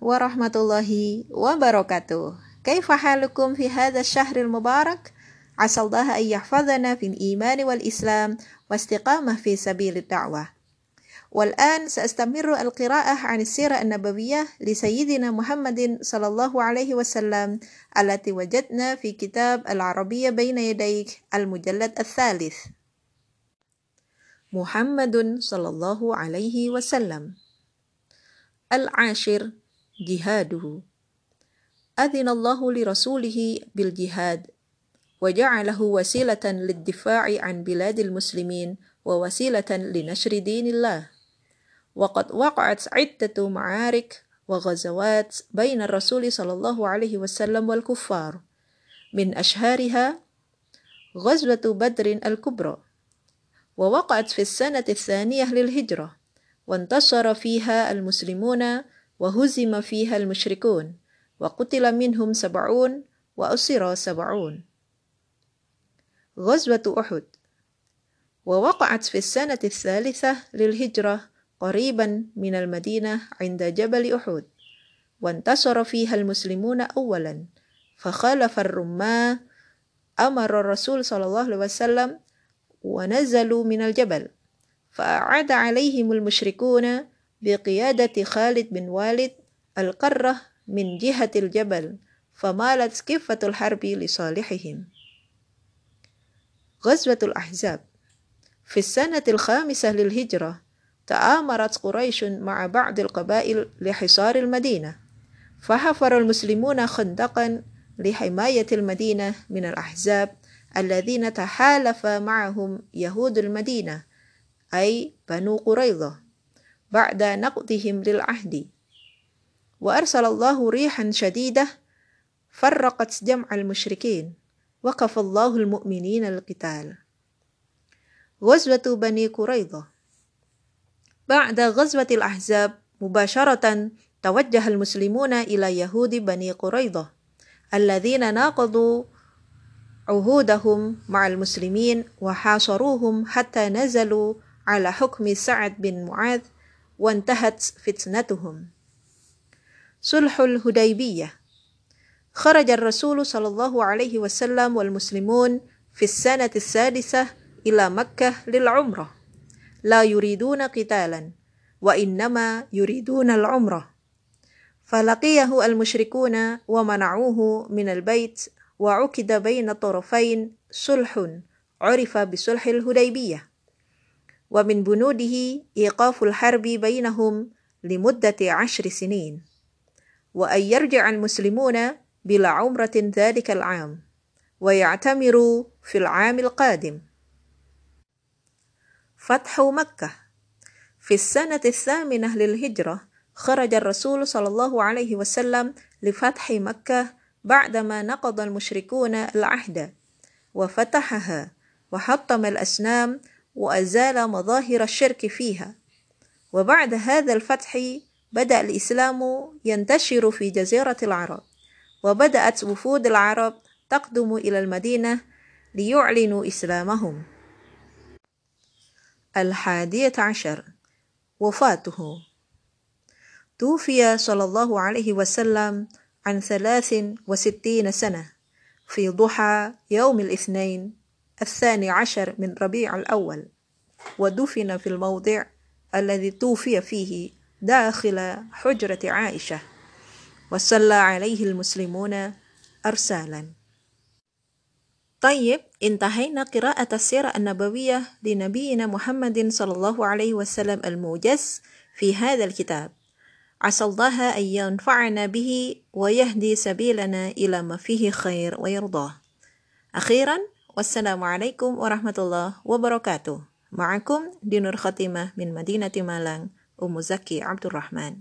ورحمة الله وبركاته كيف حالكم في هذا الشهر المبارك؟ عسى الله أن يحفظنا في الإيمان والإسلام واستقامة في سبيل الدعوة والآن سأستمر القراءة عن السيرة النبوية لسيدنا محمد صلى الله عليه وسلم التي وجدنا في كتاب العربية بين يديك المجلد الثالث محمد صلى الله عليه وسلم العاشر جهاده. أذن الله لرسوله بالجهاد وجعله وسيلة للدفاع عن بلاد المسلمين ووسيلة لنشر دين الله. وقد وقعت عدة معارك وغزوات بين الرسول صلى الله عليه وسلم والكفار. من أشهرها غزوة بدر الكبرى ووقعت في السنة الثانية للهجرة. وانتصر فيها المسلمون وهزم فيها المشركون وقتل منهم سبعون وأسر سبعون. غزوة أحد. ووقعت في السنة الثالثة للهجرة قريبا من المدينة عند جبل أحد. وانتصر فيها المسلمون أولا. فخالف الرماة أمر الرسول صلى الله عليه وسلم ونزلوا من الجبل. فأعاد عليهم المشركون بقيادة خالد بن والد القرة من جهة الجبل فمالت كفة الحرب لصالحهم. غزوة الأحزاب. في السنة الخامسة للهجرة تآمرت قريش مع بعض القبائل لحصار المدينة فحفر المسلمون خندقا لحماية المدينة من الأحزاب الذين تحالف معهم يهود المدينة. أي بنو قريظة بعد نقضهم للعهد. وأرسل الله ريحا شديدة فرقت جمع المشركين وقف الله المؤمنين القتال غزوة بني قريظة. بعد غزوة الأحزاب مباشرة توجه المسلمون إلى يهود بني قريظة الذين ناقضوا عهودهم مع المسلمين وحاصروهم حتى نزلوا على حكم سعد بن معاذ وانتهت فتنتهم. صلح الهديبية. خرج الرسول صلى الله عليه وسلم والمسلمون في السنة السادسة إلى مكة للعمرة. لا يريدون قتالا وإنما يريدون العمرة. فلقيه المشركون ومنعوه من البيت وعقد بين الطرفين صلح عرف بصلح الهديبية. ومن بنوده إيقاف الحرب بينهم لمدة عشر سنين. وأن يرجع المسلمون بلا عمرة ذلك العام ويعتمروا في العام القادم. فتح مكة. في السنة الثامنة للهجرة خرج الرسول صلى الله عليه وسلم لفتح مكة بعدما نقض المشركون العهد وفتحها وحطم الأسنام وأزال مظاهر الشرك فيها. وبعد هذا الفتح بدأ الإسلام ينتشر في جزيرة العرب وبدأت وفود العرب تقدم إلى المدينة ليعلنوا إسلامهم. الحادية عشر وفاته. توفي صلى الله عليه وسلم عن ثلاث وستين سنة في ضحى يوم الاثنين الثاني عشر من ربيع الأول ودفن في الموضع الذي توفي فيه داخل حجرة عائشة وصلى عليه المسلمون أرسالا. طيب انتهينا قراءة السيرة النبوية لنبينا محمد صلى الله عليه وسلم الموجز في هذا الكتاب. عسى الله أن ينفعنا به ويهدي سبيلنا إلى ما فيه خير ويرضاه. أخيرا ورحمة الله وبركاته معكم دينور خاتمة من مدينة مالان أم زكي عبد الرحمن